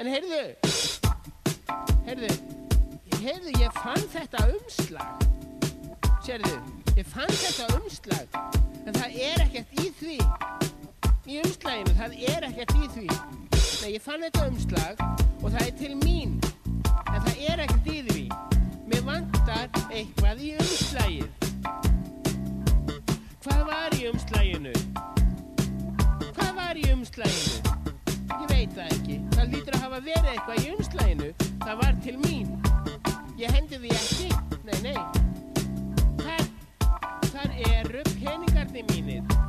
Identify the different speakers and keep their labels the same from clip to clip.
Speaker 1: En heyrðu, heyrðu, heyrðu, ég fann þetta umslag. Sérðu, ég fann þetta umslag. En það er ekkert í því. Í umslaginu, það er ekkert í því. Nei, ég fann þetta umslag og það er til mín. En það er ekkert í því. Mér vantar eitthvað í umslagið. Hvað var í umslaginu? Hvað var í umslaginu? Veit það ekki. Það lítur að hafa verið eitthvað í umslaginu. Það var til mín. Ég hendi því ekki. Nei, nei. Þar, þar eru peningarnir mínir.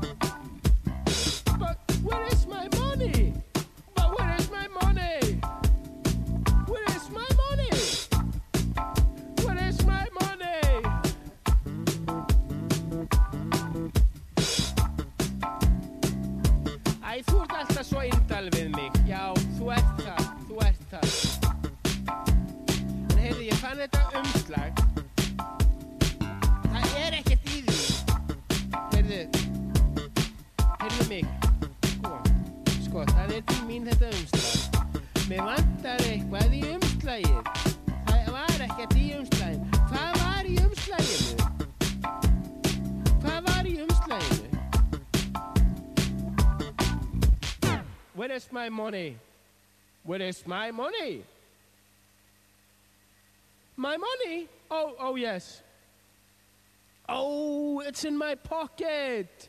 Speaker 1: Where is my money? My money? Oh, oh yes. Oh, it's in my pocket.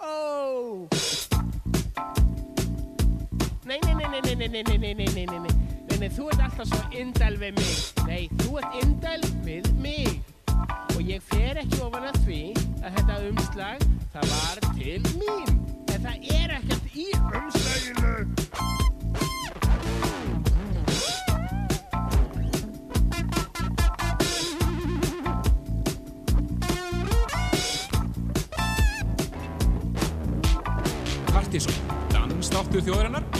Speaker 1: Oh. Nei, nei, nei, nei, nei, nei, nei, nei, nei, nei, nei, nei, nei, þú ert alltaf svo indal við mig. Nei, þú ert indal við mig. Og ég fer ekki ofan að því að þetta umslag, það var til mín. En það er ekkert í umslaginu.
Speaker 2: Mattísson. Danstáttur þjóðarinnar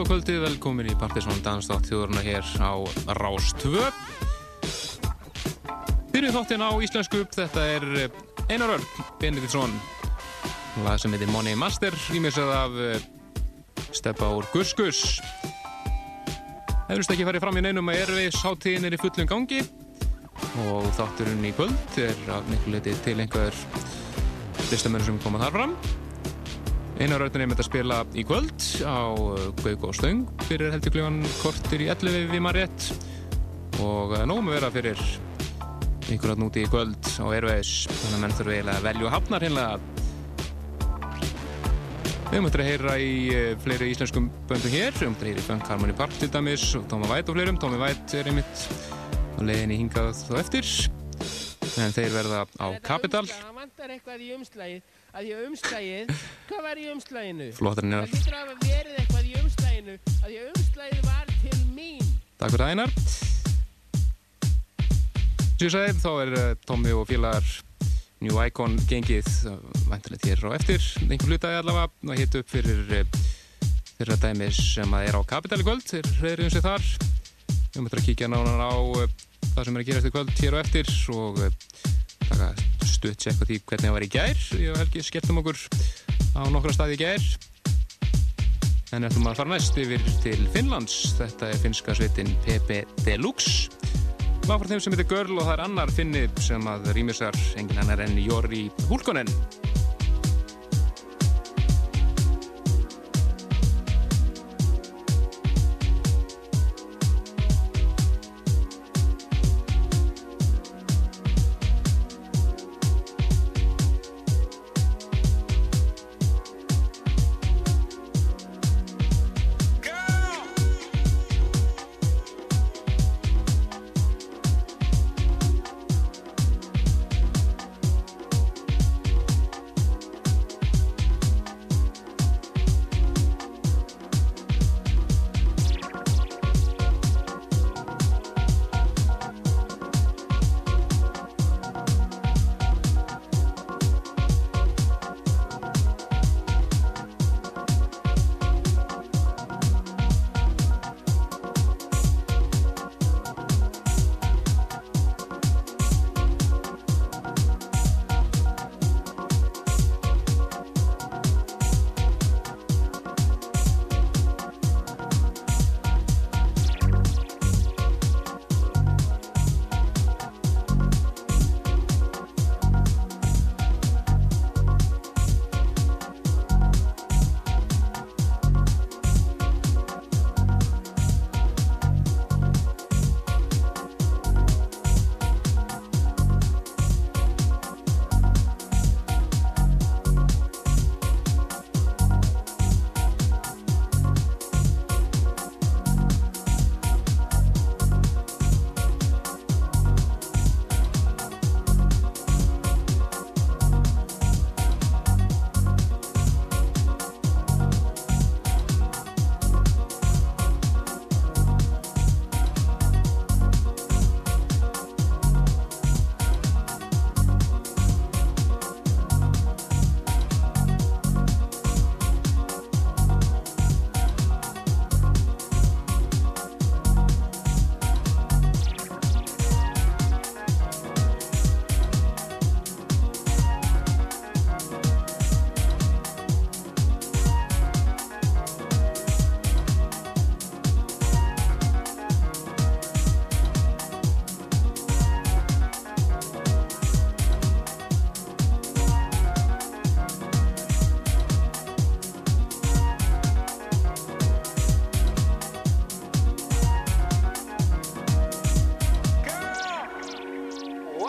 Speaker 2: Já, góð kvöldi, velkomin í Partisón Danstátt þjóðurna hér á Rás 2 Fyrir þáttinn á íslensku þetta er eh, Einar Örn Benediktsson. Lag sem heitir Money Master rýmisað af eh, Steppa úr Guskus. Hefurst ekki farið fram í neinum að erfiðs hátíðin er í fullum gangi. Og þátturinn í kvöld er að miklu leiti til einhver listamönnum sem koma þar fram Einar Rautin er með að spila í kvöld á uh, Gauk og Stöng. Fyrir heldur klíman kortur í 11 við maður rétt. Og uh, nógum að vera fyrir einhvern veginn úti í kvöld á Airways. Þannig að menn þurfa eiginlega að velja og hafnar hérna Við höfum eftir að heyra í uh, fleiri íslenskum böndum hér, við höfum eftir að heyra í Funk Harmony Park til dæmis og Tóma Væt og fleirum, Tómi Væt er einmitt á leiðinni hingað þá eftir. En þeir verða á Capital
Speaker 1: Það vantar eitthvað í umslægið að því umslægið, hvað var í umslæginu?
Speaker 2: Flottarinn er
Speaker 1: Það lítur að hafa verið eitthvað í umslæginu að því umslægið var til mín.
Speaker 2: Takk fyrir ég sagði, þá er uh, Tommi og félagar New Icon gengið uh, væntilegt hér á eftir. Einhver hlutaði allavega að hita upp fyrir þeirra dæmis sem að er á Kapitali kvöld. Þeir reyðum sig þar. Við möttum að kíkja nánar á það sem er að gera eftir kvöld hér á eftir og taka stutt sekk á því hvernig það var í gær ég og Helgi skelltum okkur á nokkra staði í gær En ætlum að fara næst yfir til Finnlands. Þetta er finska sveitin Pepe Deluxe. Lag frá þeim sem heitir Girl og það er annar finni sem að rýmisar engin annar enn Jóri Húlkonen.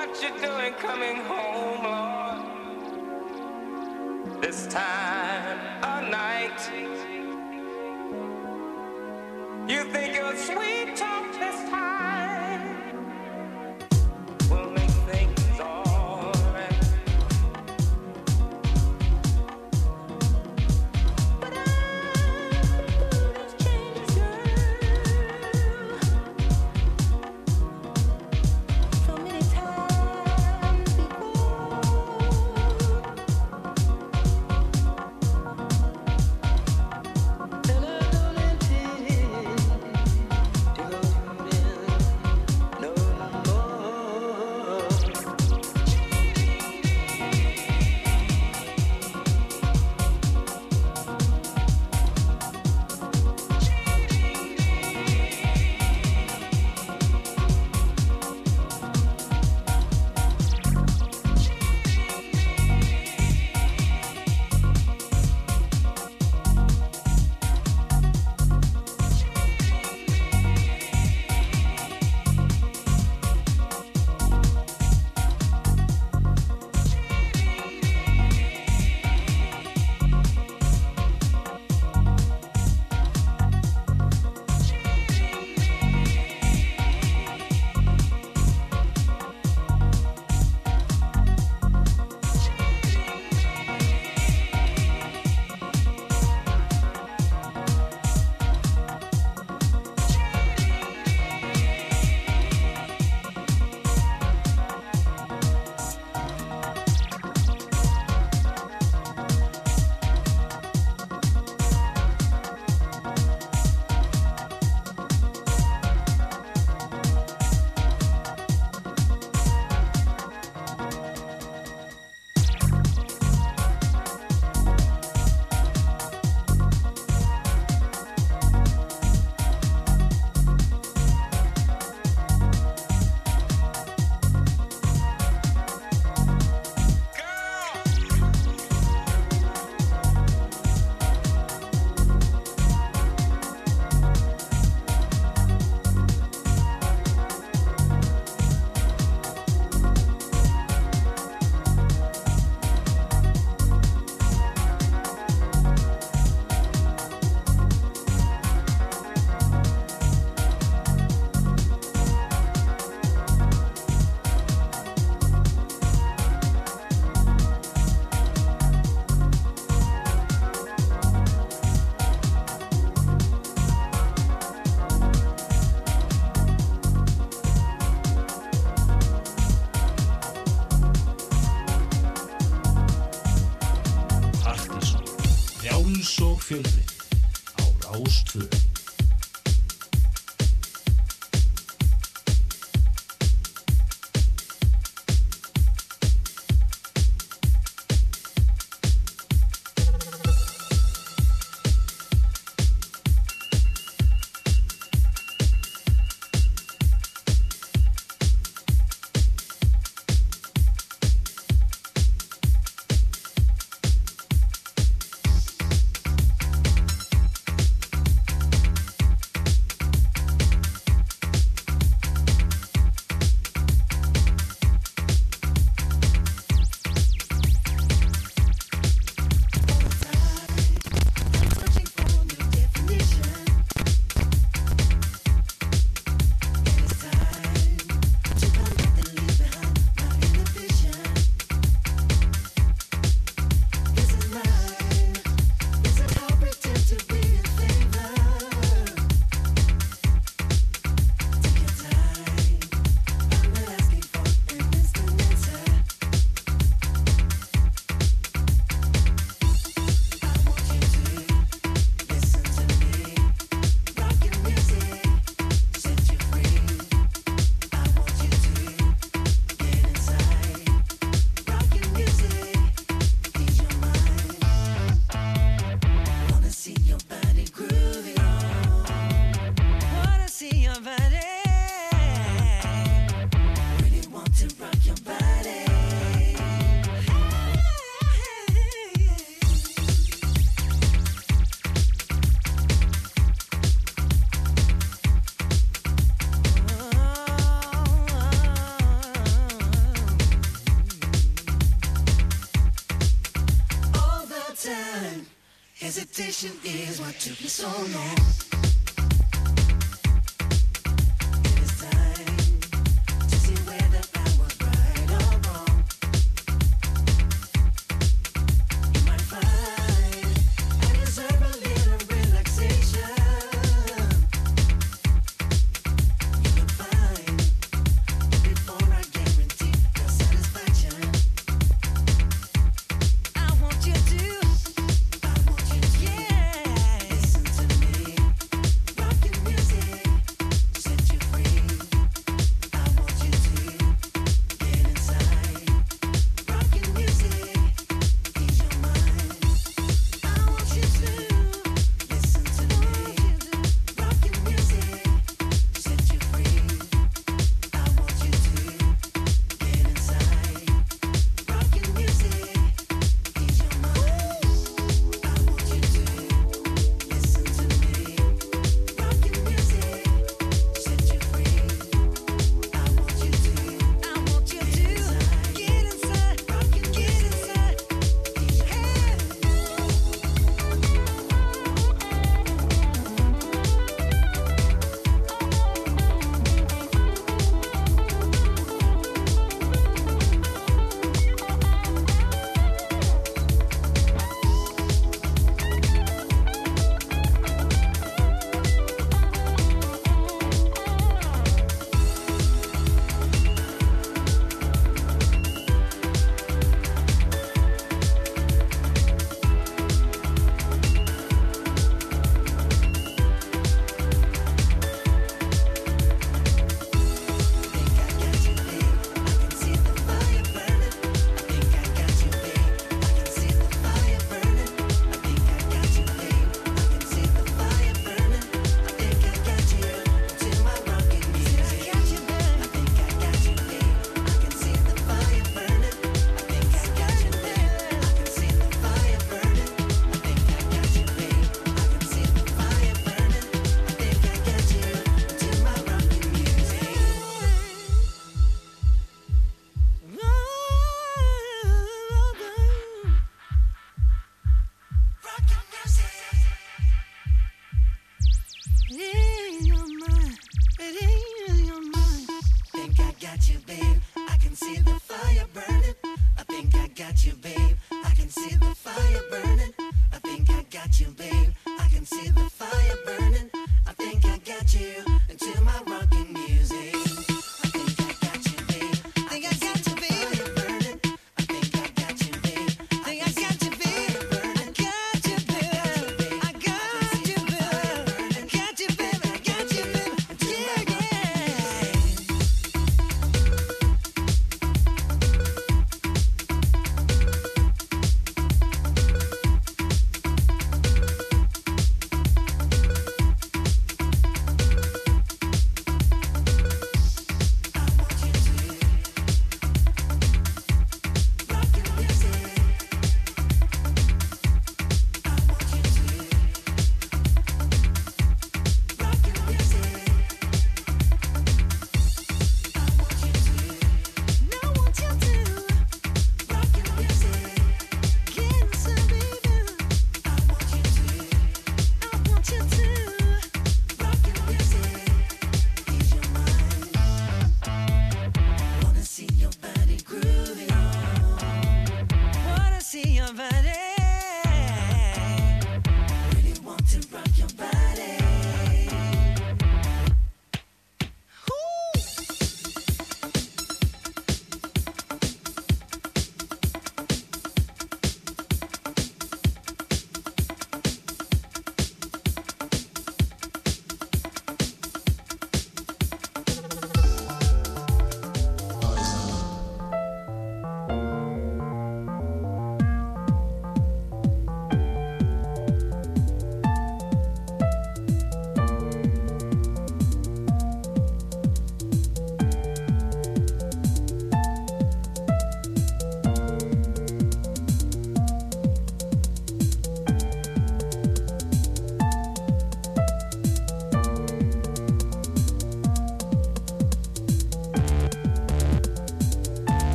Speaker 3: what you doing coming home, Lord. This
Speaker 2: time of night, you think you're sweet.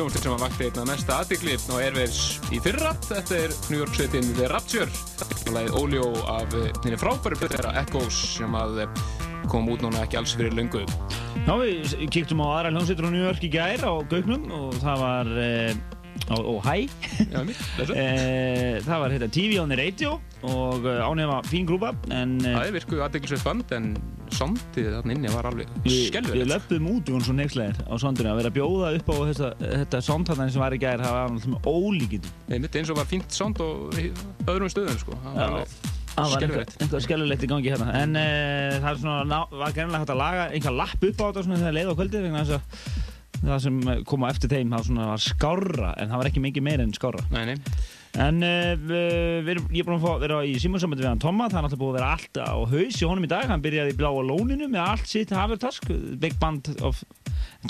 Speaker 2: Hljómsveit sem að vakti einna mesta aðdegli á Airwaves í fyrra. Þetta er New York sveitin The Rapture. Og lagið Óljó af þinni eh, frábæri plötu þeirra Echoes sem að eh, kom út núna ekki alls fyrir lungu.
Speaker 4: Já, við kíktum á aðra hljómsveitur á New York í gær á Gauknum og það var eh, og hæ. Það var hérna TV on the radio og ánefa fín grúpa en
Speaker 2: það er virkuð aðdeglisveit band en sondið þarna inni var alveg skellverið.
Speaker 4: Við löpum út og hún svo nexlegar á sondinu að vera að bjóða upp á þetta, þetta sondhannan sem var í gæðir það var alltaf með ólíkinn.
Speaker 2: Nei, mitt eins og var fínt sond og öðrum stöðum sko.
Speaker 4: Það var alveg var skellverið í gangi hérna. En uh, það svona, var gennilega hægt að laga einhver lapp upp á þetta svona þegar leið á að það sem kom á eftir þeim það var skára en það var ekki mikið meira en skára.
Speaker 2: Nei, nei.
Speaker 4: En uh, við, ég er búinn að vera í símonsambandi við hann Tomma, það er alltaf búið að vera allt á haus í honum í dag, hann byrjaði í bláa lóninu með allt sitt havertask, Big Band of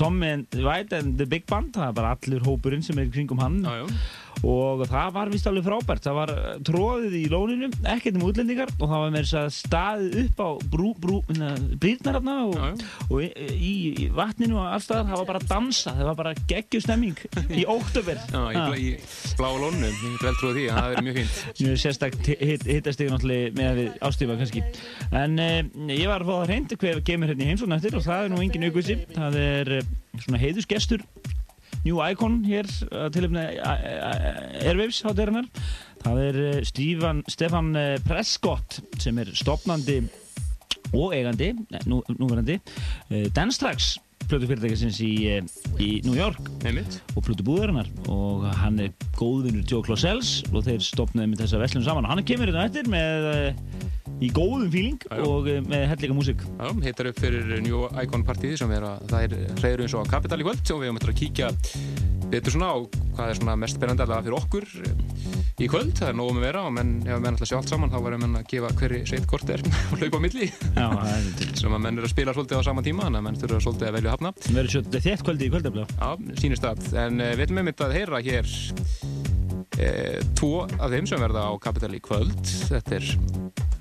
Speaker 4: Tommy and White and the Big Band, það er bara allur hópurinn sem er kringum hann.
Speaker 2: Já
Speaker 4: og það var vist alveg frábært. Það var eh, tróðið í lóninu ekkert um útlendingar og það var með þess að staðið upp á brú, brú, hérna, brýrnarafna og, og í, í, í vatninu og allstað það var bara að dansa, það var bara geggjustemming í óttöver
Speaker 2: Já, í, blá, í blá veit vel trúið því það er mjög fínt.
Speaker 4: Mjög sérstakt hittast ég náttúrulega með við ástífa kannski. En eh, ég var að fá það hreint hver kemur hérna í heimsóna eftir og það er nú engin aukvisi það er eh, svona heiðusgestur New Icon hér til með Airwaves hátegurinnar. Það er eh, Stefan, eh, Prescott sem er stopnandi og eigandi, nú, núverandi, eh, Danstrax plötufyrirtækisins í, í New York
Speaker 2: Einmitt.
Speaker 4: og plötubúðarinnar og hann er góðvinnur Joe Closells og þeir stopnaði með þessa veslun saman og hann kemur hérna eftir með í góðum fíling og með helliga músík.
Speaker 2: Já, hittar upp fyrir New Icon partíði sem er að það er hreyður eins og að Capital í kvöld og við höfum eftir að kíkja betur svona á hvað er svona mest spennandi alveg fyrir okkur í kvöld, það er nógum að vera og menn, ef menn ætla að sjá allt saman þá verður menn að gefa hverri sveit kort er og hlaupa á milli. Sem að menn eru að spila svolítið á sama tíma þannig að menn þurfa svolítið að velja að hafna.
Speaker 4: Það verður svolítið þétt kvöldi í kvöldaflá
Speaker 2: Já, sínist að, en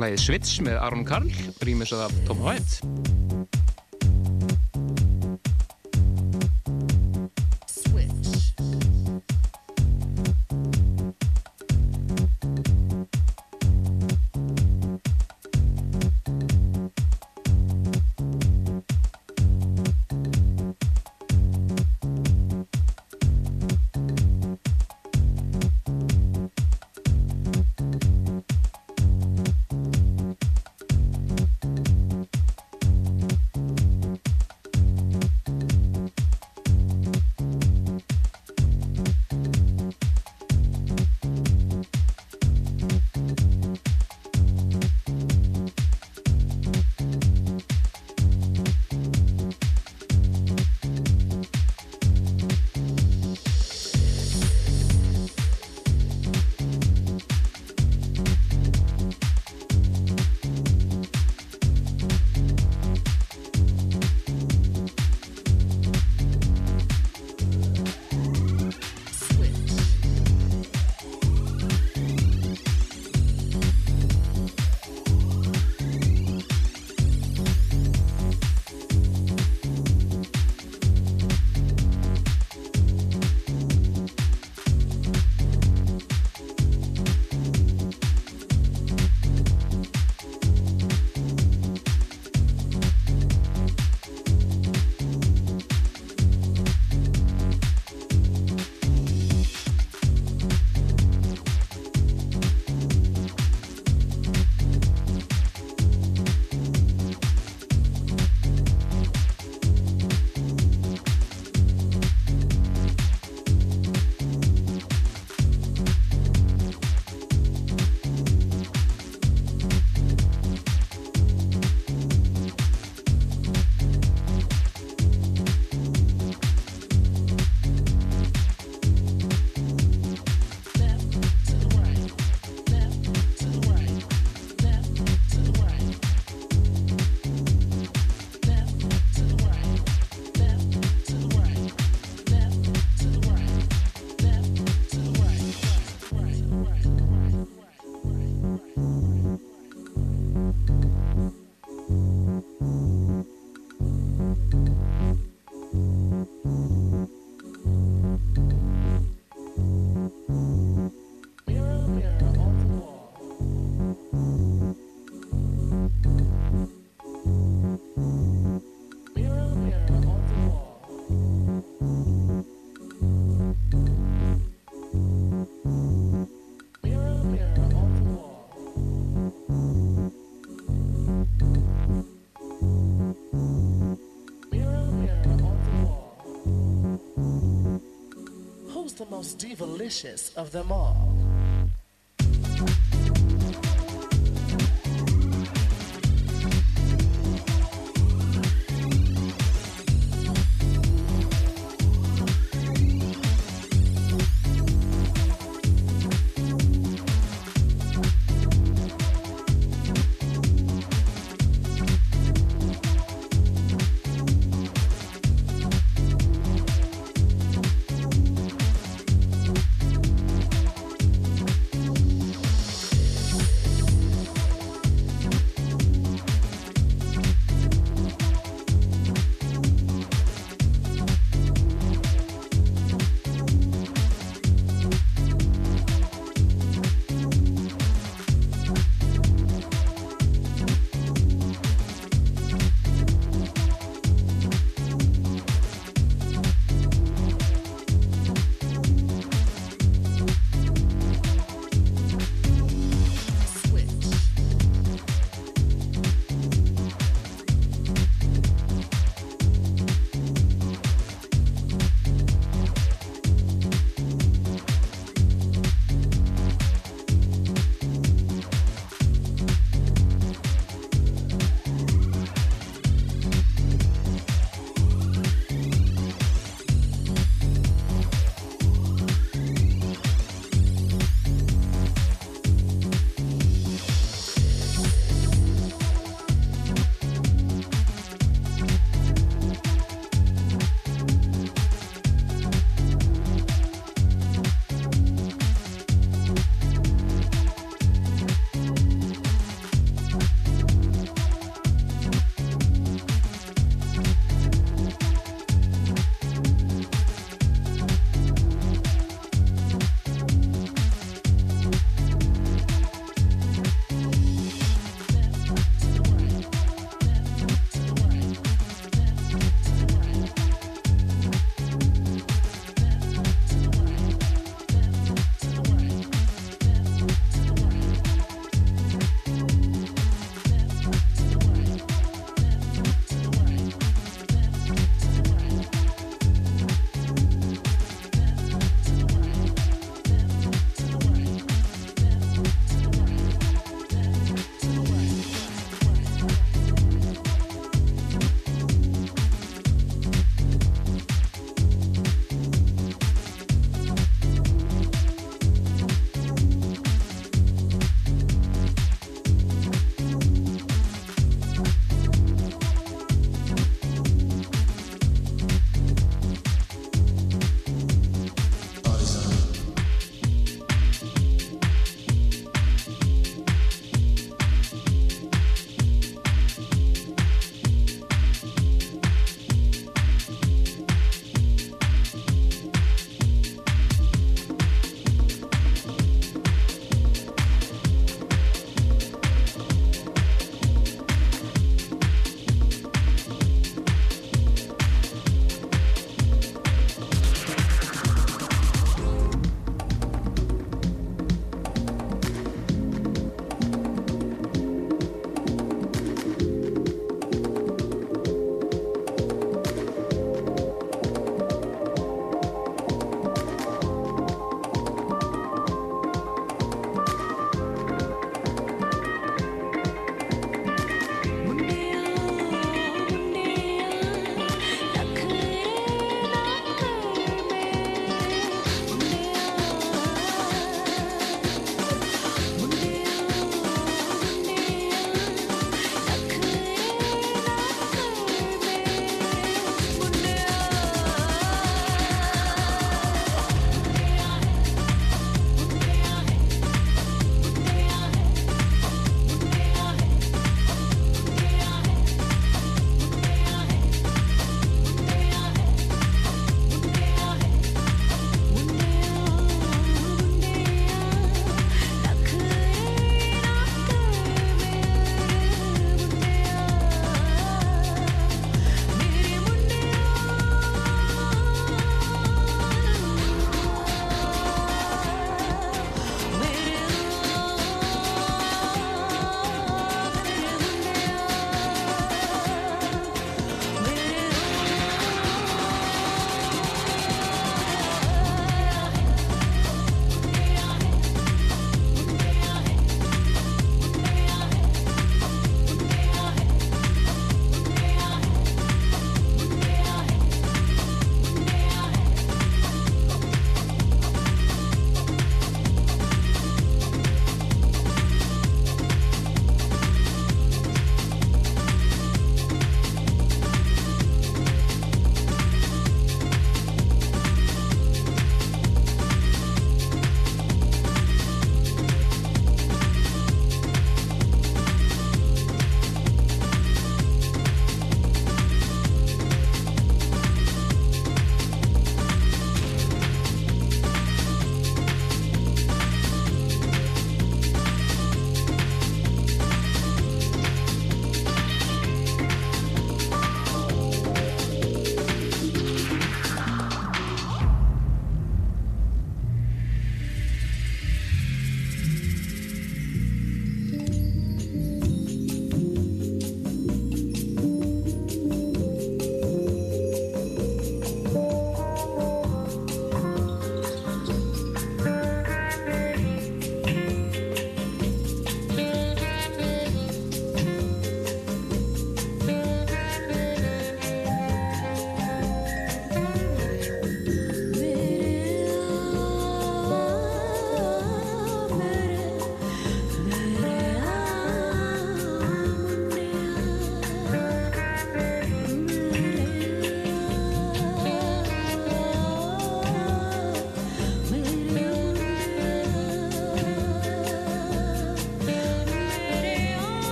Speaker 2: lægið Svits með Aron Karl rýmis að Tom White
Speaker 5: most divalicious of them all.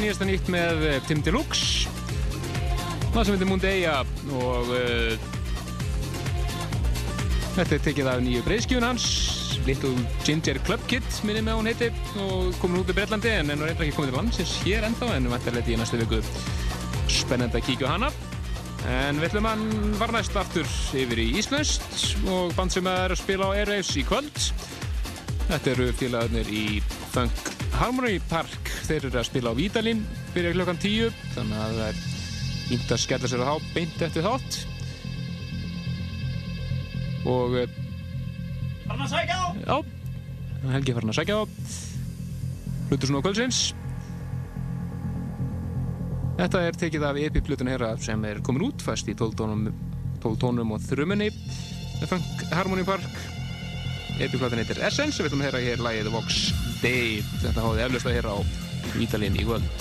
Speaker 2: Með nýjasta nýtt með eh, Tim Deluxe. Það sem heitir Mundeia og uh, þetta er tekið af nýju breyðskjun hans Little Ginger Club Kid minni með hún heiti og komin út í Breitlandi en er reyndar ekki komið til landsins hér ennþá en vantarlega í næstu viku. Spennandi að kíkja á hana. En við ætlum að var næst aftur yfir í Íslandst og band sem er að spila á Airwaves í kvöld. Þetta eru félagarnir í Funk Harmony Park þeir eru að spila á Vídalín fyrir klokkan 10 þannig að það er ínt að skella sér að þá beint eftir þátt. Og eh,
Speaker 4: Farin að sækja á!
Speaker 2: já, Helgi farin að sækja á. Hlutur svona á kvöldsins. Þetta er tekið af epiplutuna herra sem er komin út fast í 12 tónum, 12 tónum og þrumunni Funk Harmony Park. Epiplatan heitir Essence við ætlum að heyra hér lagið Vox Day þetta háði eflust að heyra á Vítalinn í kvöld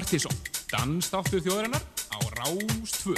Speaker 6: Partizón, dansdáttur þjóðarinnar á Rástfö.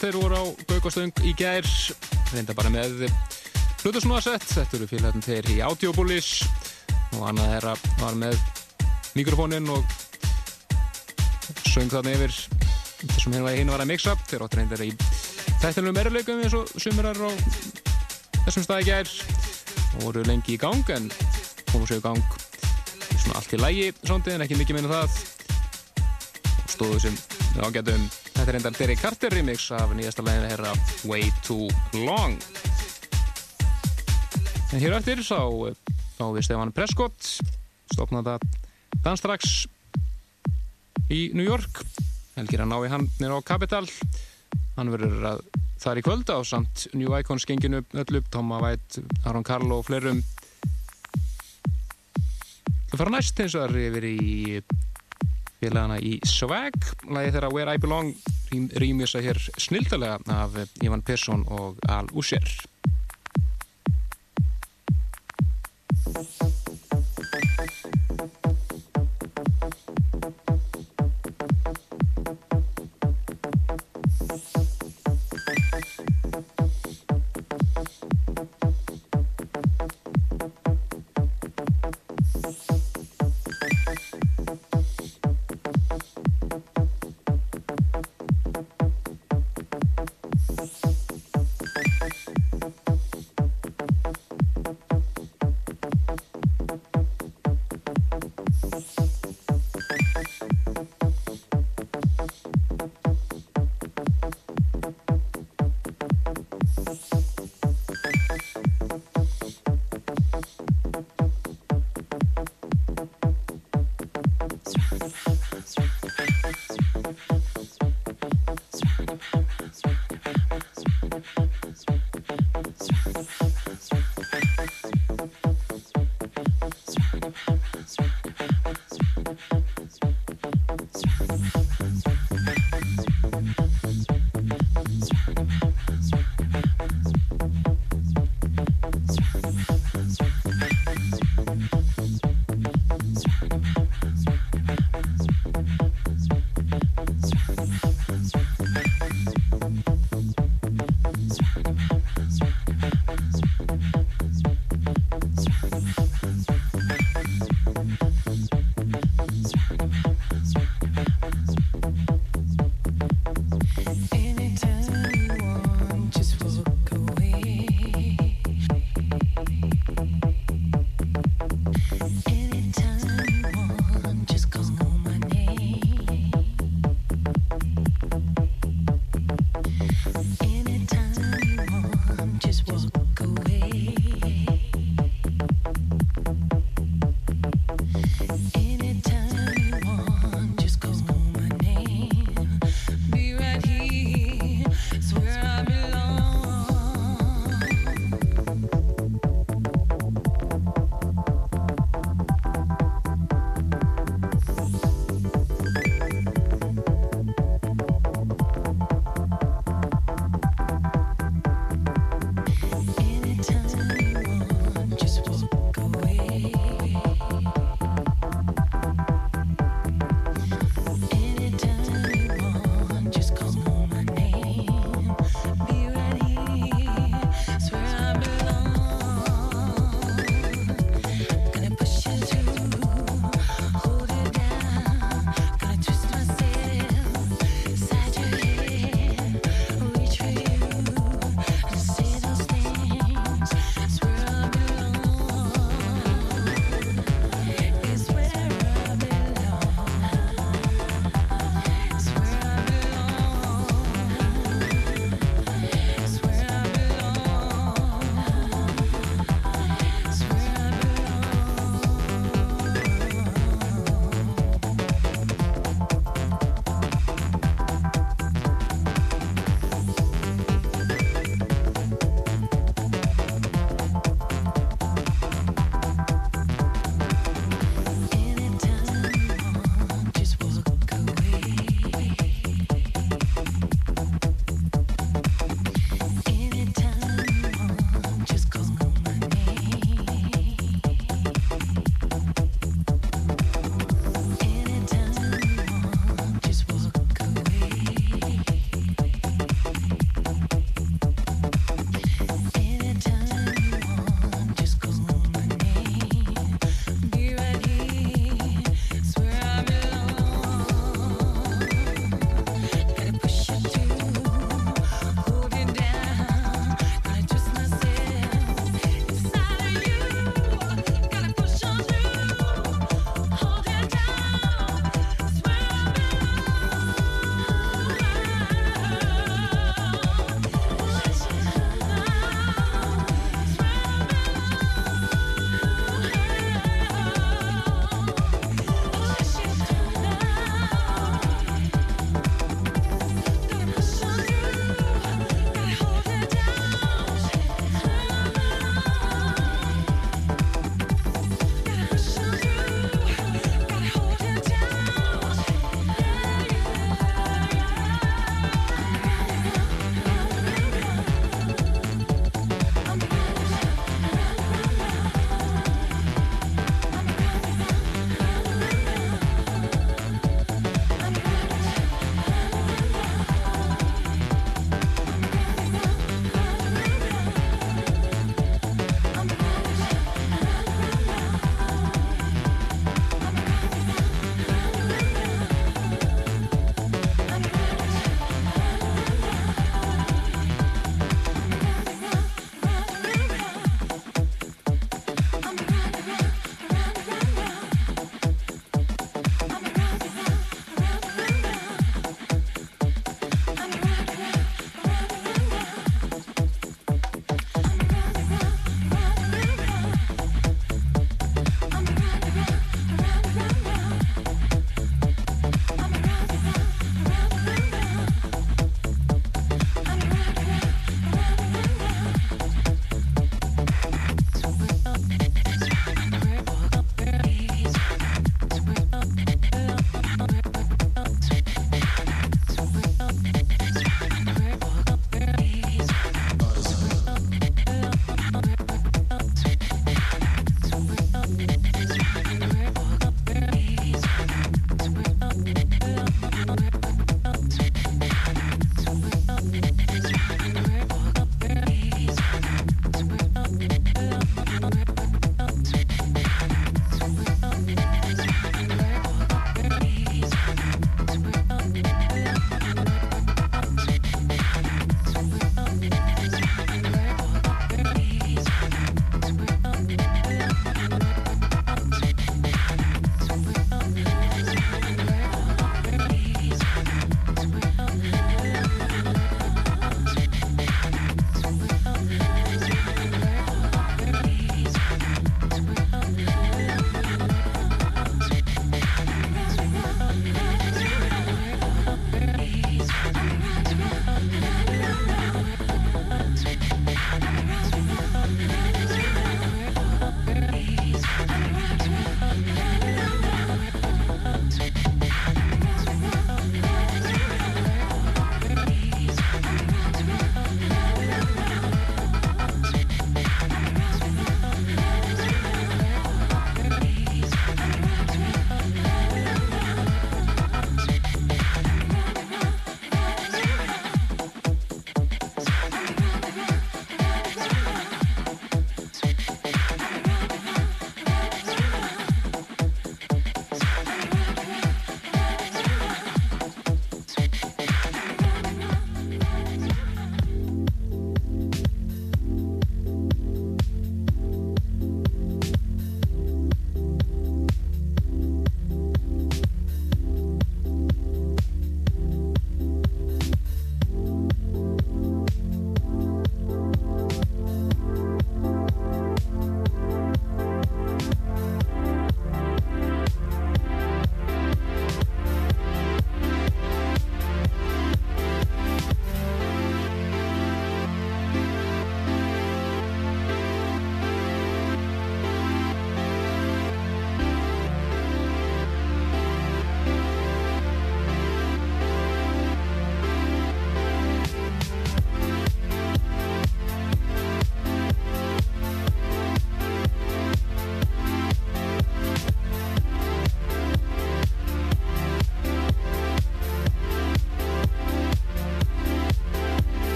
Speaker 2: Þeir voru á Gaukastöng í gær reynda bara með hlutasnúasett þetta eru félagarnir þeir í Audiobullis og annað þeirra var með mikrofónin og söng þarna yfir. Þessum hinn var að mixa þeir áttur reyndar í þættinum meðurleikum eins og sumurar á þessum staði gær. Og voru lengi í gang en komu sér í gang svona allt í lægi sondið en ekki mikið meina það. Og stóðu sem ágætum Þetta er endar Derek Carter remix af nýjasta læginu herra Way Too Long. En hér eftir sá, við Stefan Prescott, stopnaða Danstrax í New York. Helgir að ná í hann nýra á Capital. Hann verður að þar í kvöld á samt New Icons genginu öllu, Toma White, Aron Karlo og fleirum. Það fara næst eins og það er yfir í félagana í Swag lagi þeirra Where I Belong rýmjösa hér snildalega af Ivan Persson og Al Usher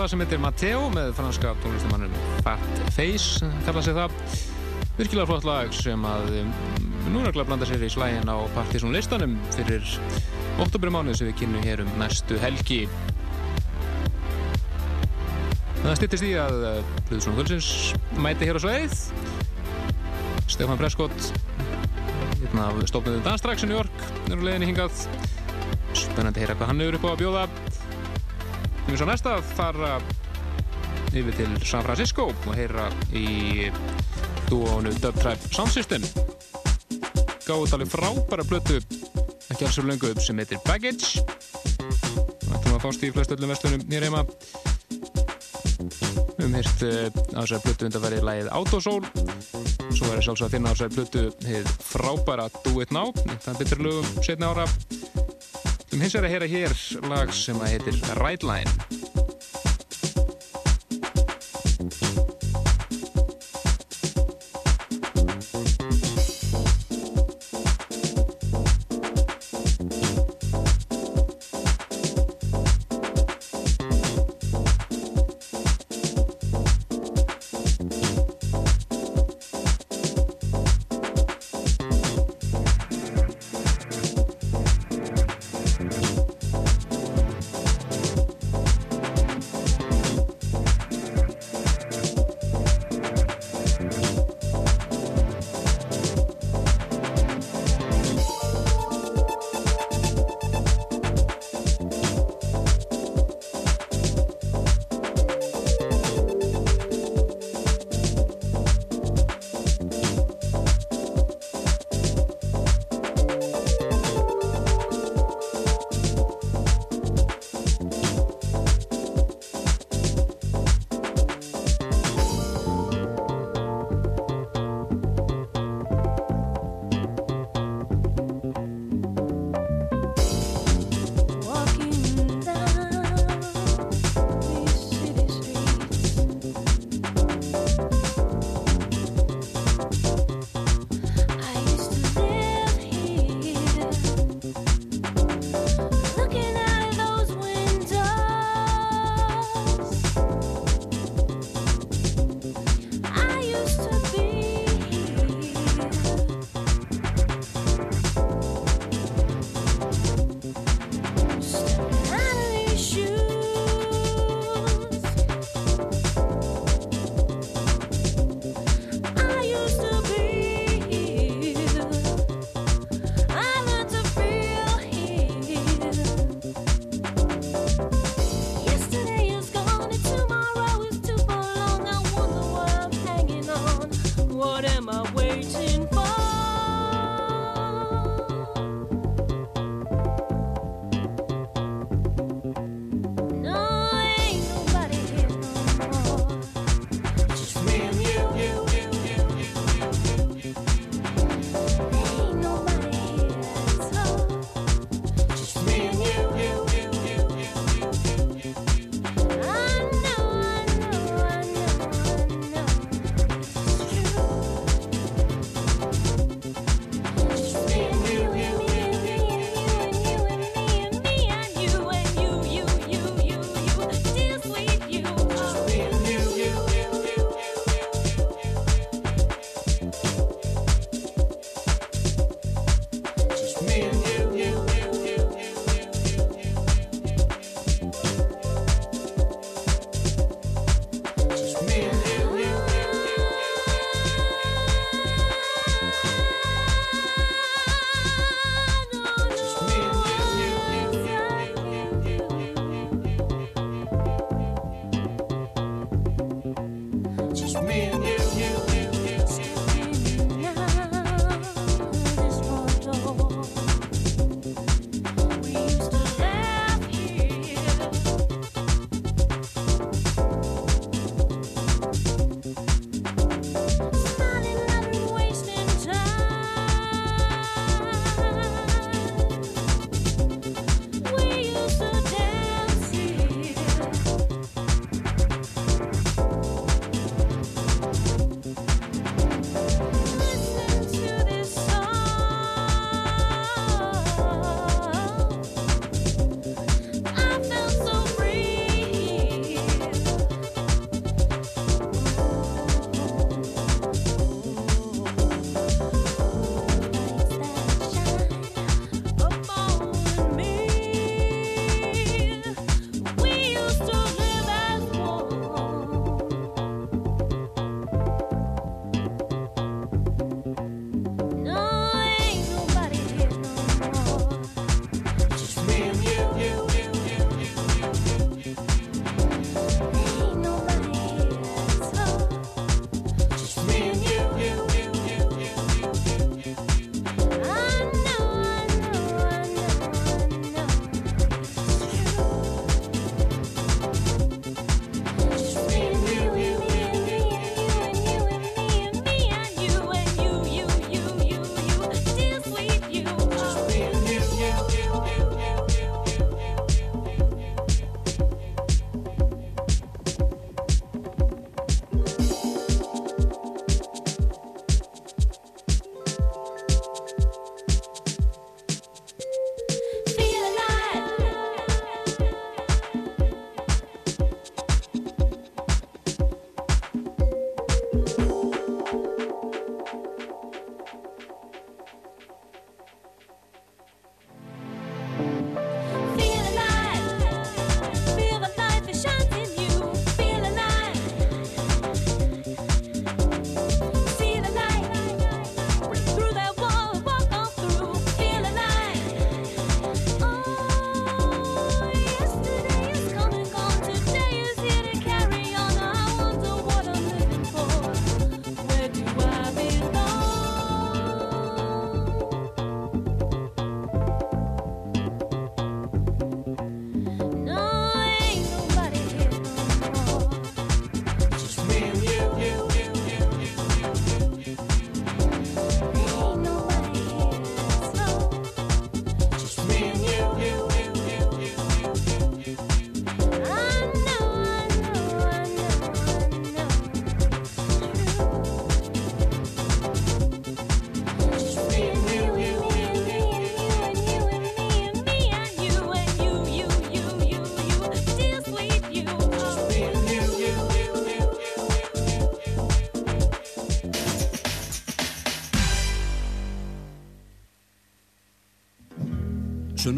Speaker 7: lag sem heitir Matteo með franska tónlistamannum Fat Face, kalla sig það. Virkilega flott lag sem að um, núna glæð blanda sér í slægin á Partiðsson listanum fyrir oktobermánuð sem við kynum hér um næstu helgi. Það stýttist í að Pluðsson Kvöldsins mæti hér á sveið. Stefan Prescott, hérna stofnuðu Danstrax í New York, á leiðinni hingað. Spennandi að heyra hvað hann hefur upp á að bjóða. Við erum svo næsta að fara yfir til San Francisco og heyra í dúónu Dub Tribe Sound System. Gáðu talið frábæra blötu, ekki alls svo lengu upp, sem heitir Baggage. Það ætlum að fást í flest öllum vestunum nýra heima. Við höfum hýrt á þessari blötu undan verið lægið Autosoul. Svo verður sjálfsög að finna á þessari blötu hefur frábæra Do It Now. Það er betur lögum setna ára. Um hins vegar að heyra hér lag sem að heitir Right Line.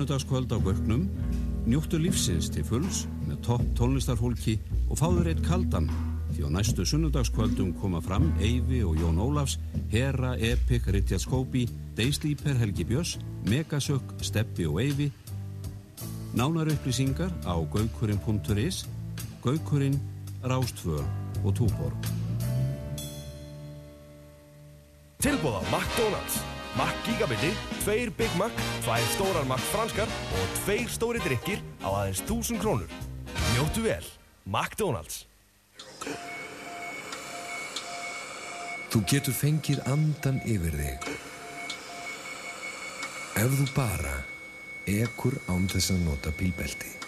Speaker 8: Sunnudagskvöld á Gauknum, njóttu lífsins til fulls með topp tónlistarfólki og fáður eitt kaldan því á næstu sunnudagskvöldum koma fram Eyvi og Jón Ólafs, Hera, Epic, Ritjard Skópi, Dayslíper, Helgi Björns, Megasök, Steppi og Eyvi. Nánar upplýsingar á gaukurinn.is, Gaukurinn, Rástföð og Túborg.
Speaker 9: Tilbúð á McDonalds. Mac Gigabiti, tveir Big Mac, tvær stórar Mac franskar og tveir stóri drikkir á aðeins 1000 krónur. Njóttu vel. McDonalds.
Speaker 10: Þú getur fengið andan yfir þig. Ef þú bara ekur án þess að nota bílbelti.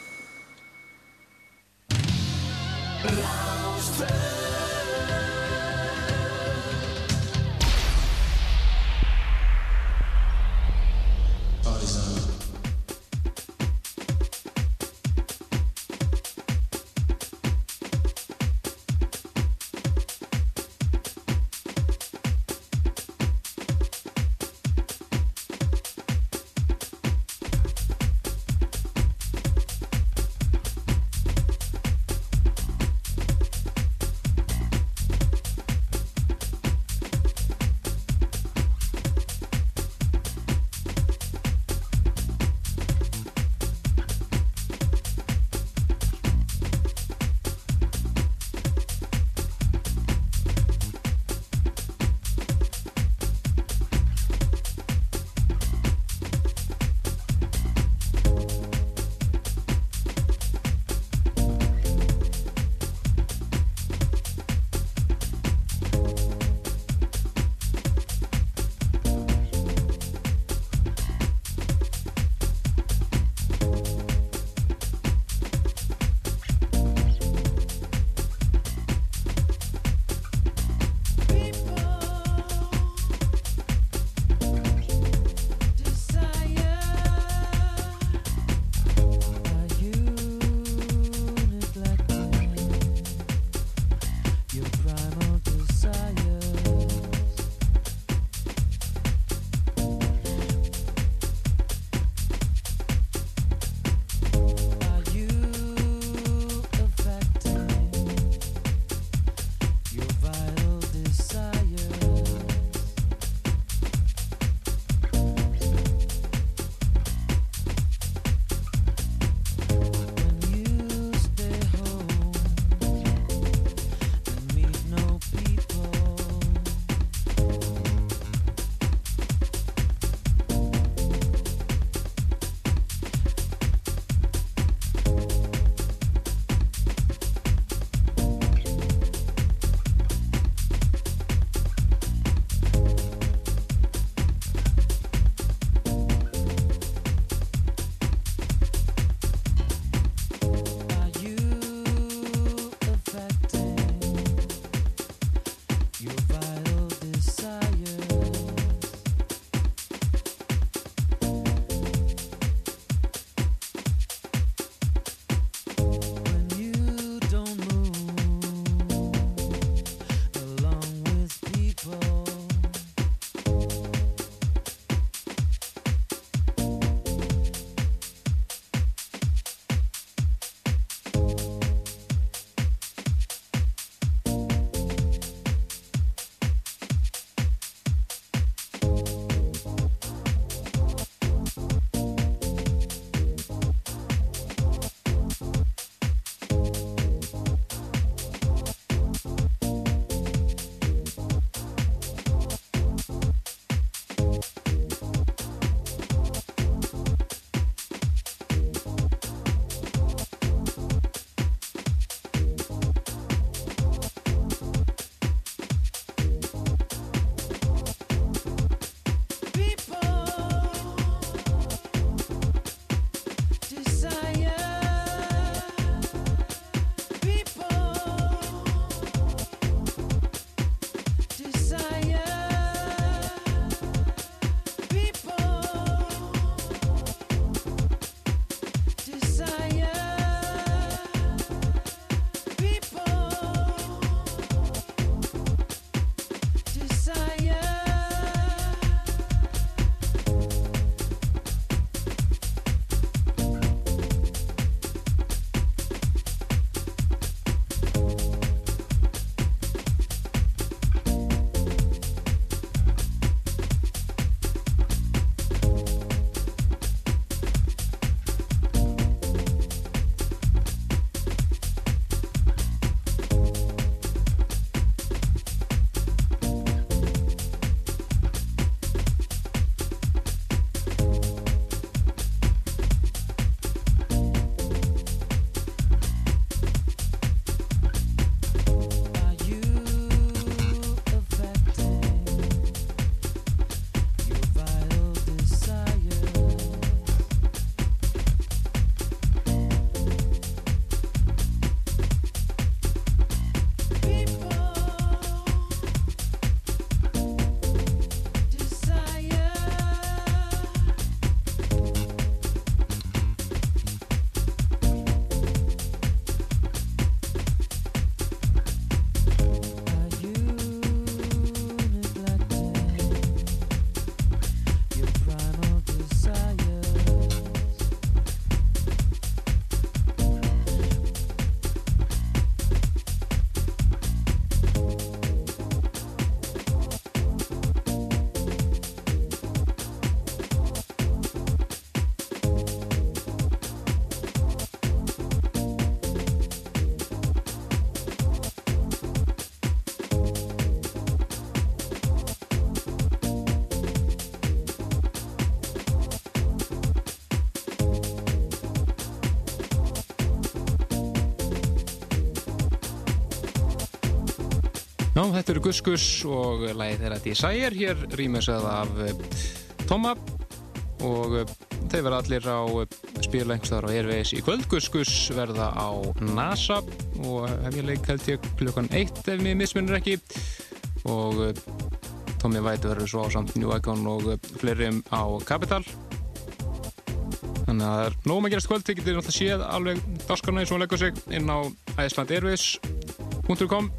Speaker 2: Já, þetta eru Gus Gus og lagið þeirra Desire. Hér rýmisað af eh, Toma og eh, þeir verða allir á eh, einhverstaðar á Airways. Í kvöld Gus Gus verða á NASA og hef ég leik held ég klukkan eitt ef mér misminnur ekki. Og eh, Tommy White verður svo á samt New Icon og eh, fleiri á Capital. Þannig að það er nógum að gerast í kvöld. Þið getur náttúrulega séð alveg daskarna eins og hún leggur sig inn á icelandairways.com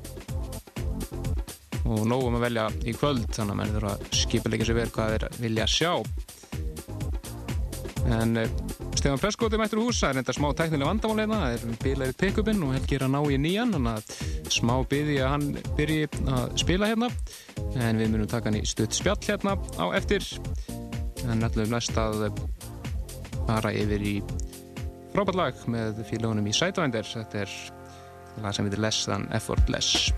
Speaker 2: og nógum að velja í kvöld þannig að menn þurfa að skipilegja sér verð hvað þeir vilja sjá. En uh, Stefán Preskóti mættur úr hús það er enda smá tæknileg vandamál hérna það er bilaðið pick-upinn og helgir að ná í nýjan þannig að smá byði að hann byrji að spila hérna. En við munum taka hann í stutt spjall hérna á eftir. En ætlum næst að eh, fara yfir í frábært lag með félagunum í Sidewinder þetta er lag sem heitir Less Than Effortless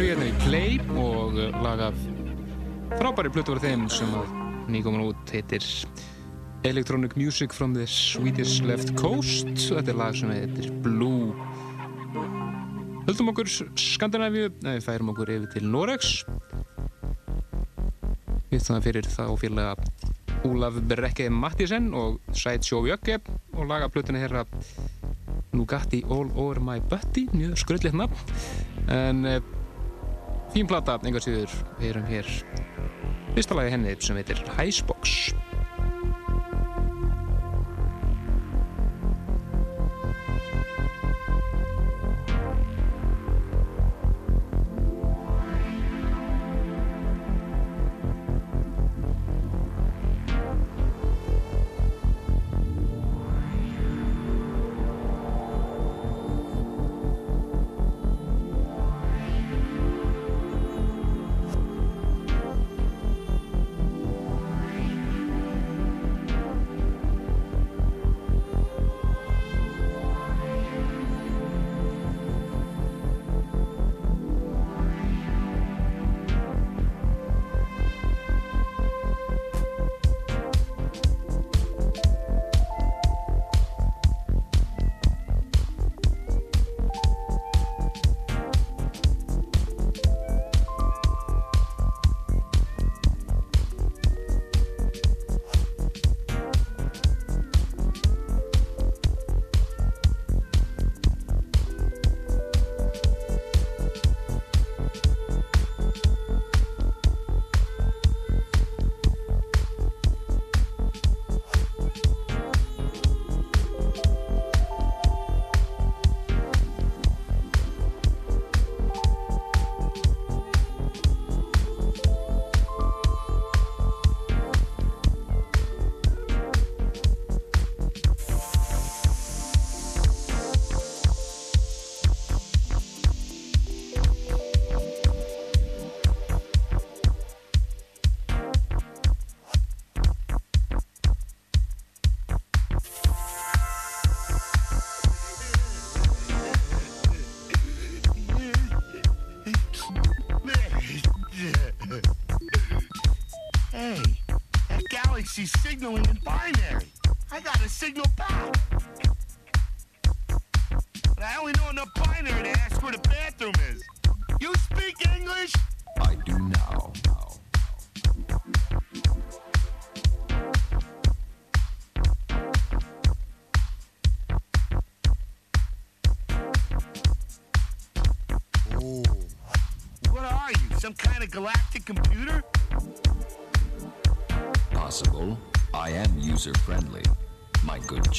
Speaker 2: Svíjarnir í Play og lag af frábæri plötu voru þeim sem að nýkomin út heitir Electronic Music from the Swedish Left Coast. Og þetta er lag sem heitir Blue. Höldum okkur Skandinavíu, við færum okkur yfir til Noregs. Við þannig fyrir þá félaga Ólaf Brekke Mattísen og Sideshow Jögge og laga plötuna herra Nugatti All Over My Butty. Mjög skröldleitt nafn. En fínplata, engar síður, við erum hér fyrsta lagi henni sem heitir
Speaker 11: Hæsbó signaling in binary. I got a signal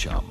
Speaker 10: akşam.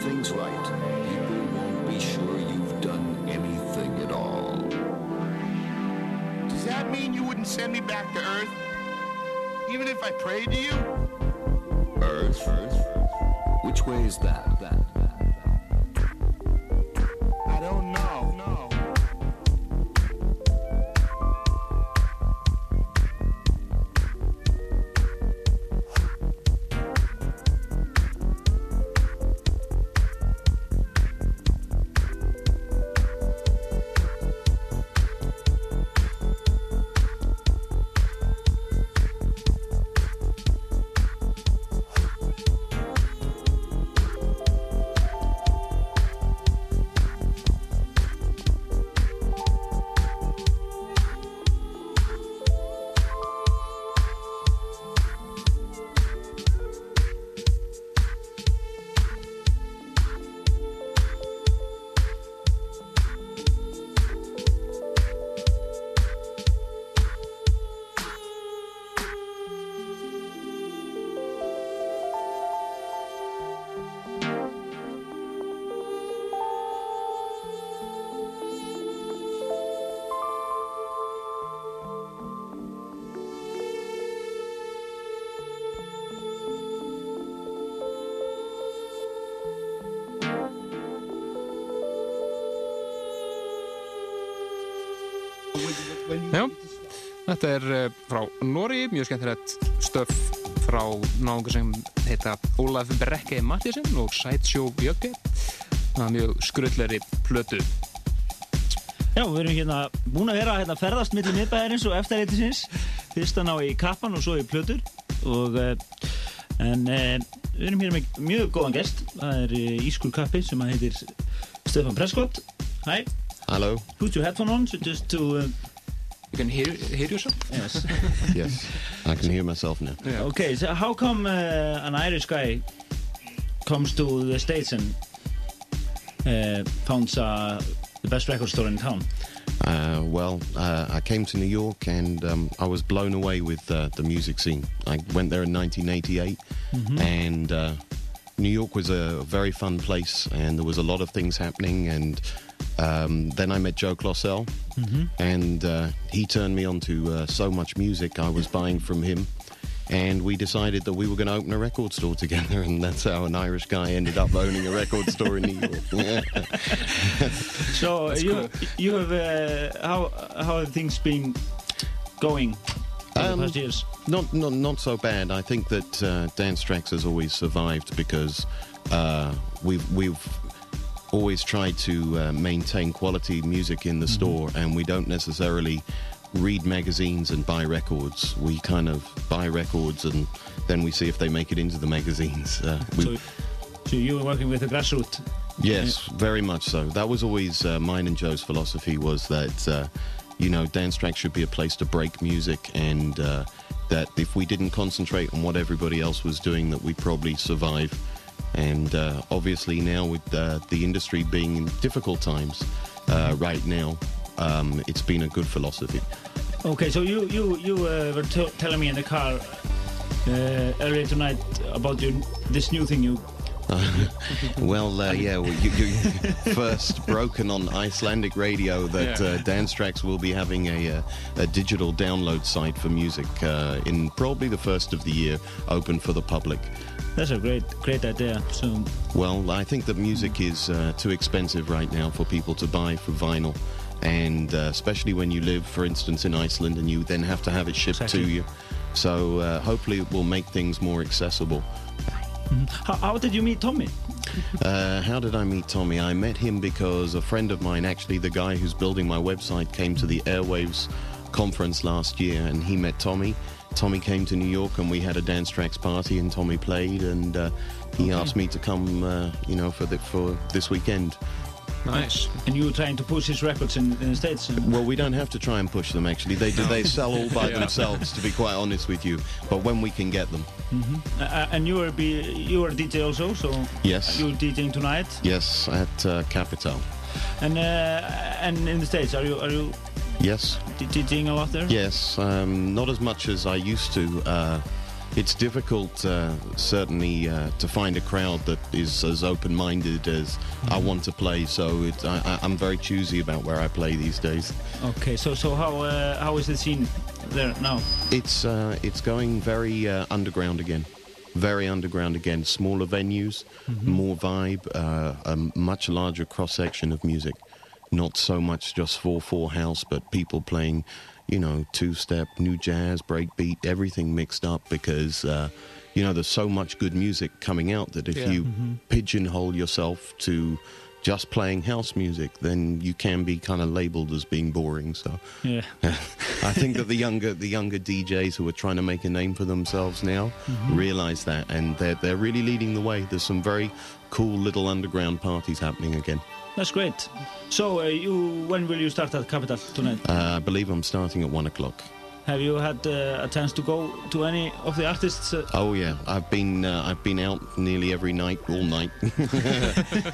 Speaker 10: things right, people won't be sure you've done anything at all.
Speaker 11: Does that mean you wouldn't send me back to Earth? Even if I prayed to you?
Speaker 10: Earth? Earth? Which way is that? that?
Speaker 2: Þetta er uh, frá Nóri, mjög skemmtilegt stöf frá náðungur sem heita Ólaf Brekke Mattíasson og Sideshow Jögge. Það er mjög skrulleri plötu.
Speaker 4: Já, við erum hérna búin að vera að hérna, ferðast millir miðbæðarins og eftirreitisins fyrst að ná í kappan og svo í plötur og, uh, en uh, við erum hér með mjög góðan gest það er ískur kappi sem að heitir Stefan Prescott Hi,
Speaker 12: Hello.
Speaker 4: put your headphone on so just to uh,
Speaker 2: can hear, hear yourself?
Speaker 4: yes.
Speaker 12: Yes, I can hear myself now.
Speaker 4: okay, so how come uh, an Irish guy comes to the States and uh, founds uh, the best record store in town
Speaker 12: Uh, well, uh, I came to New York and um, I was blown away with uh, the music scene. I went there in 1988
Speaker 4: Mhm.
Speaker 12: and uh, New York was a very fun place and there was a lot of things happening and um, then I met Joe Klossell
Speaker 4: Mhm.
Speaker 12: and uh, he turned me on to uh, so much music I was buying from him and we decided that we were going to open a record store together and that's how an Irish guy ended up owning a record store in New York.
Speaker 4: So
Speaker 12: That's
Speaker 4: you
Speaker 12: cool.
Speaker 4: you have uh, how how have things been going
Speaker 12: Um,
Speaker 4: past years?
Speaker 12: Not, not, not so bad. I think that uh, Dance Tracks has always survived because uh, we've, we've always try to uh, maintain quality music in the store, and we don't necessarily read magazines and buy records. We kind of buy records and then we see if they make it into the magazines. Uh, we,
Speaker 4: So, so you were working with the grassroots.
Speaker 12: Yes, very much so. That was always uh, mine and Joe's philosophy was that, uh, you know, dance tracks should be a place to break music and uh, that if we didn't concentrate on what everybody else was doing, that we'd probably survive. And uh, obviously now with uh, the industry being in difficult times uh, right now, um, it's been a good philosophy.
Speaker 4: Okay, so you you you uh, were t- telling me in the car uh, earlier tonight about your this new thing you.
Speaker 12: well, uh, yeah, well, you, you first broken on Icelandic radio that
Speaker 4: Yeah.
Speaker 12: uh, Dance Tracks will be having a, uh, a digital download site for music uh, in probably the first of the year, open for the public.
Speaker 4: That's a great great idea. So
Speaker 12: Well, I think that music is uh, too expensive right now for people to buy for vinyl. And uh, especially when you live, for instance, in Iceland and you then have to have it shipped
Speaker 4: Exactly.
Speaker 12: to you. So uh, hopefully it will make things more accessible.
Speaker 4: how, how did you meet Tommy?
Speaker 12: Uh, how did I meet Tommy? I met him because a friend of mine, actually the guy who's building my website, came to the Airwaves conference last year and he met Tommy. Tommy came to New York and we had a dance tracks party and Tommy played and uh, he asked me to come, uh, you know, for the, for this weekend.
Speaker 2: Nice.
Speaker 4: And you were trying to push his records in, in the states.
Speaker 12: Well, we don't have to try and push them. Actually, they do. They sell all by
Speaker 4: Yeah.
Speaker 12: themselves. To be quite honest with you, but when we can get them,
Speaker 4: Mhm. Uh, and you were be you were a DJ also, so
Speaker 12: Yes.
Speaker 4: you were DJing tonight.
Speaker 12: yes, at uh, Capital.
Speaker 4: And uh, and in the states, are you are you
Speaker 12: Yes.
Speaker 4: d- DJing a lot there?
Speaker 12: Yes, um, not as much as I used to. Uh, it's difficult, uh, certainly, uh, to find a crowd that is as open-minded as I want to play. So it, I, I- I'm very choosy about where I play these days.
Speaker 4: Okay, so so how uh, how is the scene there now?
Speaker 12: It's uh, it's going very uh, underground again, very underground again. Smaller venues, more vibe, uh, a much larger cross section of music. Not so much just four four house, but people playing, you know, two step, new jazz, breakbeat, everything mixed up because. Uh, you know, there's so much good music coming out that if
Speaker 2: Yeah.
Speaker 12: you
Speaker 2: Mhm.
Speaker 12: pigeonhole yourself to just playing house music, then you can be kind of labeled as being boring. So,
Speaker 4: Yeah.
Speaker 12: I think that the younger the younger DJs who are trying to make a name for themselves now
Speaker 4: Mhm.
Speaker 12: realize that, and they're they're really leading the way. There's some very cool little underground parties happening again.
Speaker 4: That's great. So, uh, you, when will you start at Capital tonight?
Speaker 12: Uh, I believe I'm starting at one o'clock.
Speaker 4: Have you had uh, a chance to go to any of the artists? Uh,
Speaker 12: Oh yeah, I've been uh, I've been out nearly every night, all night.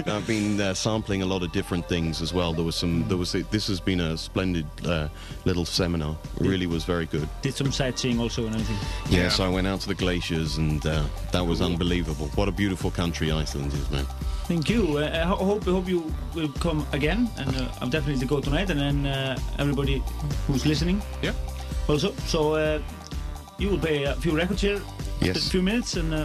Speaker 12: I've been uh, sampling a lot of different things as well. There was some. There was. This has been a splendid uh, little seminar. It really was very good.
Speaker 4: did some sightseeing also and everything?
Speaker 12: Yeah, so I went out to the glaciers, and uh, that was unbelievable. What a beautiful country Iceland is, man.
Speaker 4: Thank you. Uh, I ho- hope, I hope you will come again, and uh, I'm definitely go tonight, and then uh, everybody who's listening.
Speaker 2: Yeah.
Speaker 4: Also, so uh, you will play a few records here.
Speaker 12: Yes.
Speaker 4: A few minutes, and uh,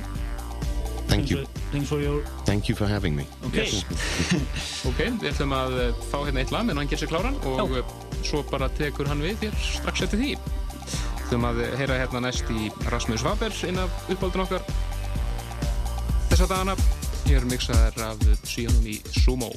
Speaker 12: Thank you.
Speaker 4: Thanks for your.
Speaker 12: Thank you for having me.
Speaker 4: Okay.
Speaker 2: Ok, við ætlum að uh, fá hérna eitt lag með hann sér kláran og uh, svo bara tekur hann við þér strax eftir því. Við ætlum að uh, heyra hérna næst í Rasmus Faber inn af uppáldun okkar þessa dagana. Hér mixaðar af síðanum í Sumo.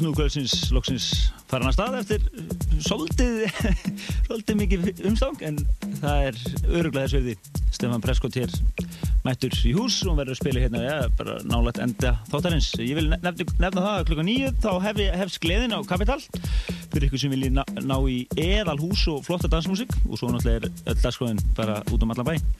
Speaker 4: Kvöldsins loksins farin að stað eftir uh, svolítið, svolítið mikið umstang en það er öruglega þess verði Stefan Prescott hér mættur í hús og verður að spila hérna ja, bara nálægt enda þáttarins. Ég vil nefna, nefna það að klukka nýju þá hef, hefst gleðin á Kapital fyrir ykkur sem vilji ná, ná í eðal hús og flotta dansmusik. Og svo náttúrulega er öll dagskóðin bara út um allan bæ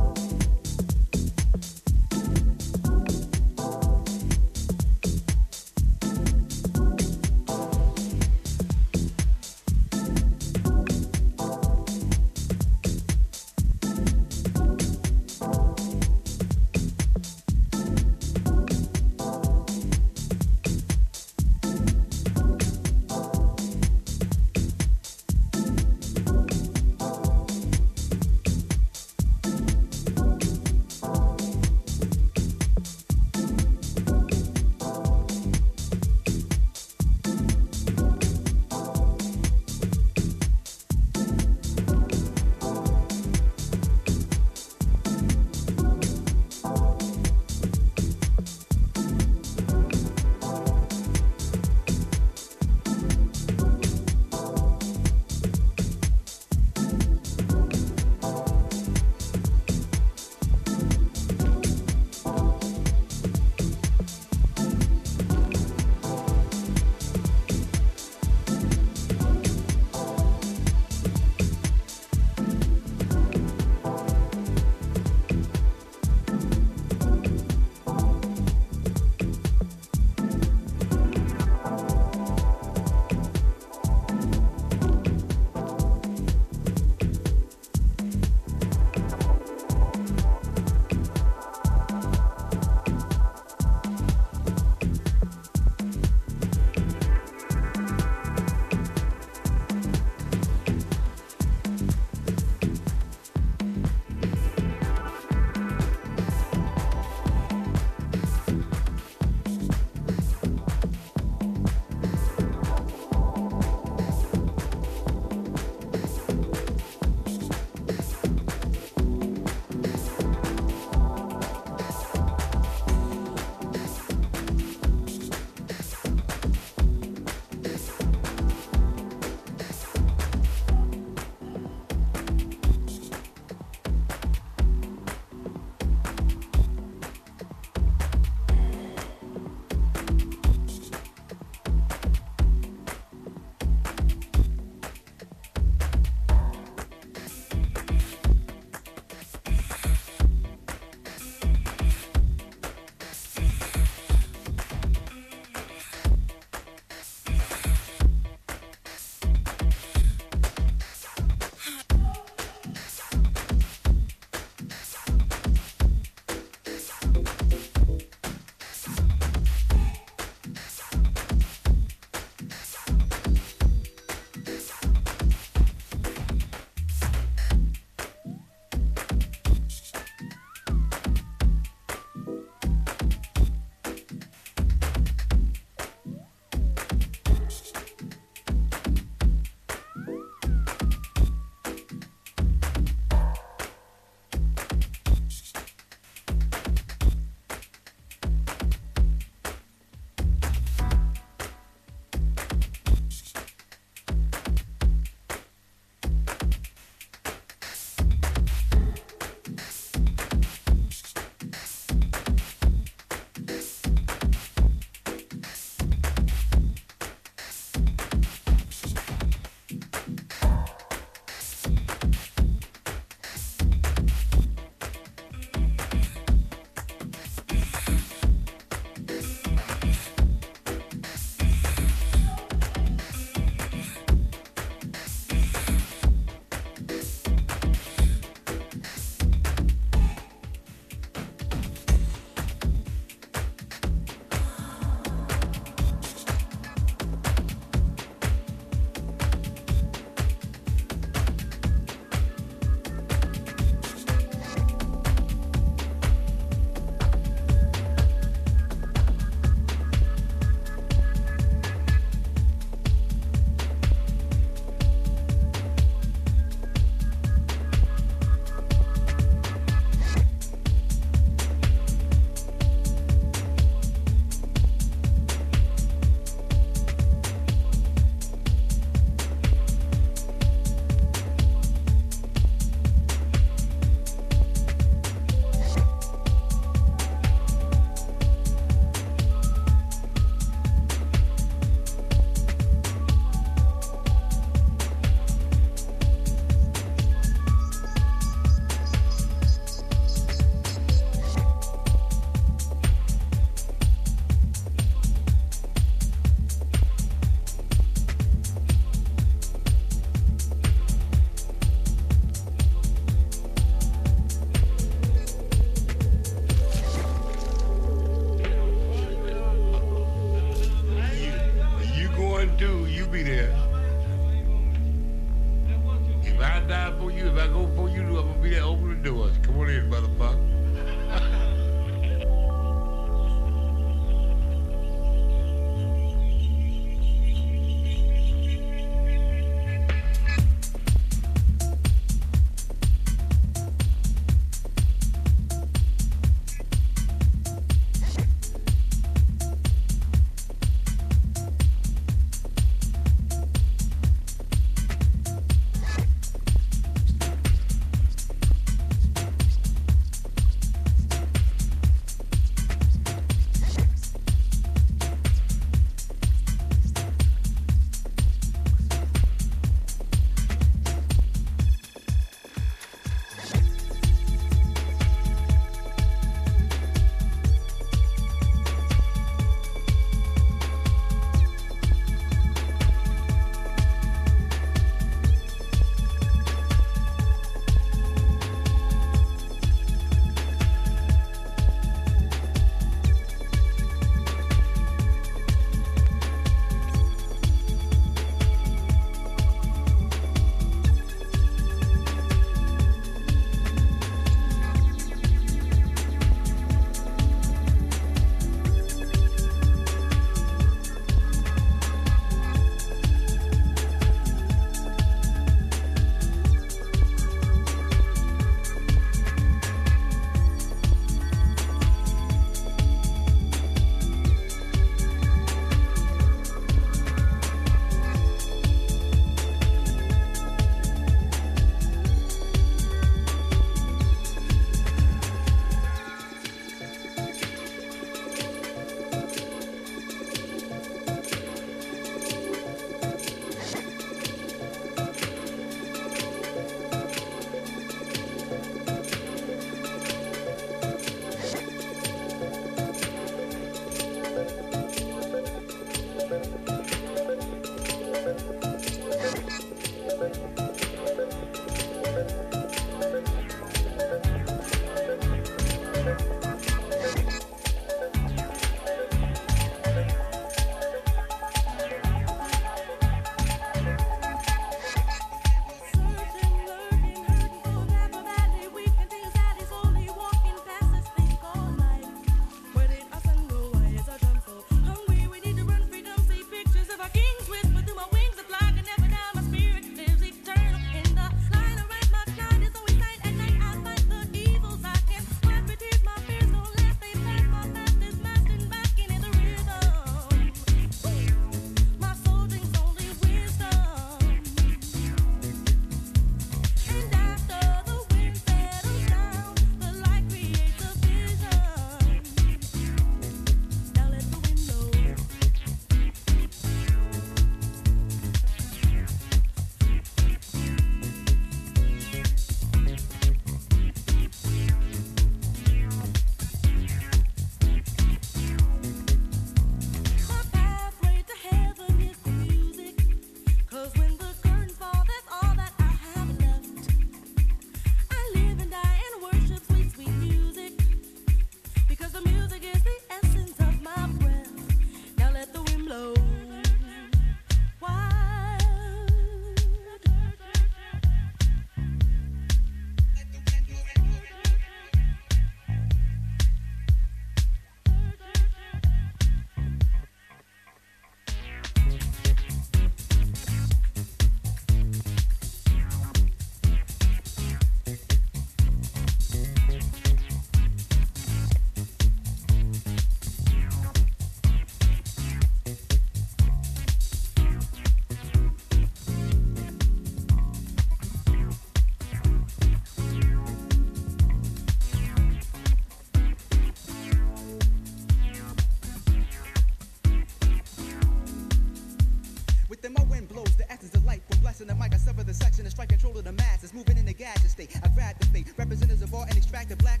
Speaker 13: Representatives of art and extract the black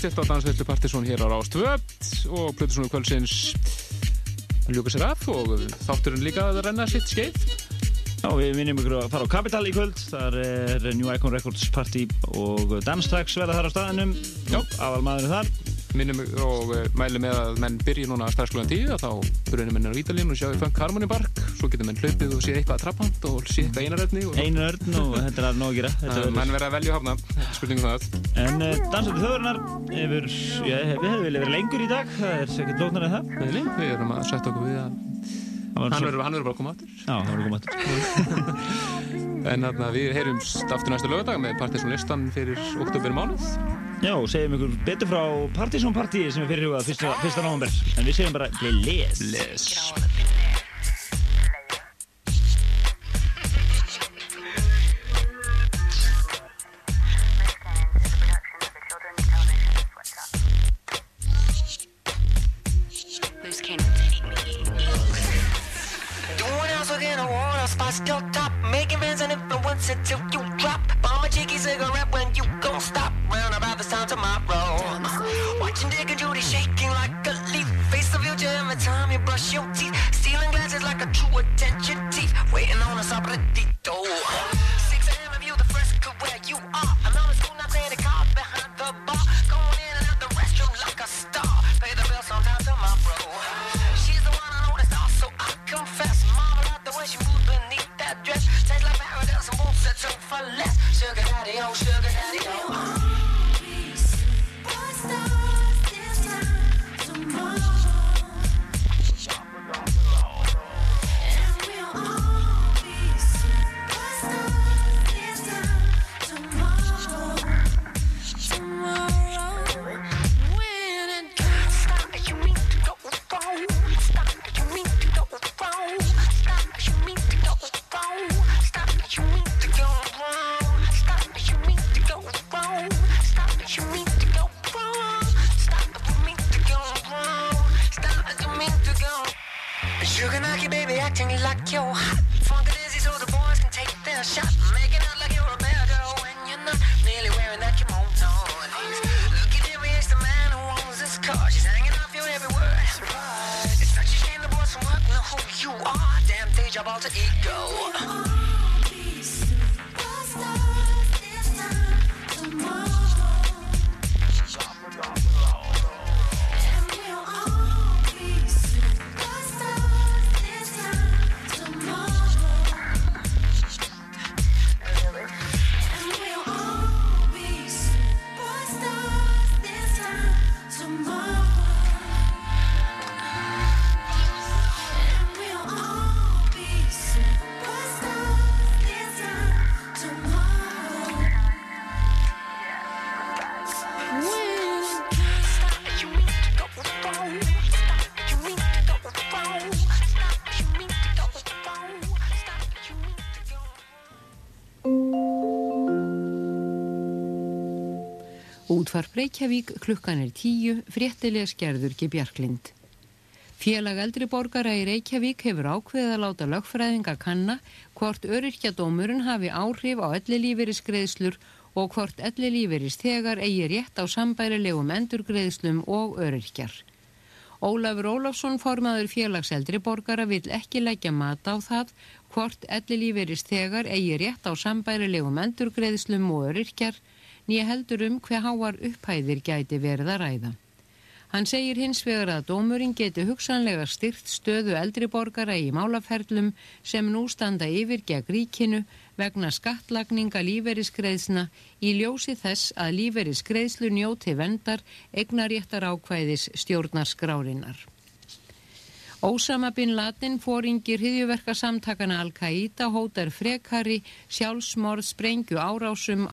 Speaker 2: tónlistlitt á Dansveitlu Partiðsson hér á Rástvöpt og Plutusónu Kvölsins ljúka sér af og þátturinn líka að renna sitt skeið.
Speaker 4: Já, við minnum ykkur að fara á Kapital í kvöld. Þar er New Icon Records party og Danstax verða þar á staðinum aðal maður þar.
Speaker 2: Minnum og mælum með að menn byrja núna að starfsklugan tíu þá brunum við minna á Ítalín og sjáum við Funk Harmony Park svo getur menn hlaupið og séð eitthvað að trappant og séð eitthvað einaröfni
Speaker 4: Einaröfn og þetta er að nóg að gera verður...
Speaker 2: Menn verður að velja að hafna, spurningum það
Speaker 4: En eh, uh, dansaður þöðurnar hefur, já, við hefum viljað vera lengur í dag það er ekkert lóknar en það
Speaker 2: Nei, við erum að setja okkur við að Hann verður svo... bara að koma áttur
Speaker 4: Já, hann verður að koma áttur
Speaker 2: En þannig að við heyrumst aftur næsta lögadag með Partiðsson listan fyrir oktober mánuð.
Speaker 4: Já, og segjum ykkur betur frá Partiðsson partíi sem er fyrirhugað fyrsta, fyrsta november. En við segjum bara,
Speaker 14: les! Les!
Speaker 15: Útvarp Reykjavík, klukkan er tíu, fréttilega skerður ekki Bjarklind. Félag eldri borgara í Reykjavík hefur ákveðið að láta lögfræðinga kanna hvort öryrkjadómurinn hafi áhrif á ellilífeyrisgreiðslur og hvort ellilífeyristegar eigi rétt á sambærilegum endurgreiðslum og öryrkjar. Ólafur Ólafsson, formaður félags eldri borgara, vil ekki leggja mat á það hvort ellilífeyristegar eigi rétt á sambærilegum endurgreiðslum og öryrkjar nýja heldur um hver háar upphæðir gæti verið að ræða. Hann segir hins vegar að dómurinn geti hugsanlega styrt stöðu eldri borgara í málaferlum sem nú standa yfir gegn ríkinu vegna skattlagninga lífeyriskreiðsna í ljósi þess að lífeyriskreiðslu njóti vendar eignaréttar ákvæðis stjórnarskrárinnar. Ósama bin Laden fóringir hriðjuverkasamtakana Al-Qaida hótar frekari sjálfsmorð sprengju árásum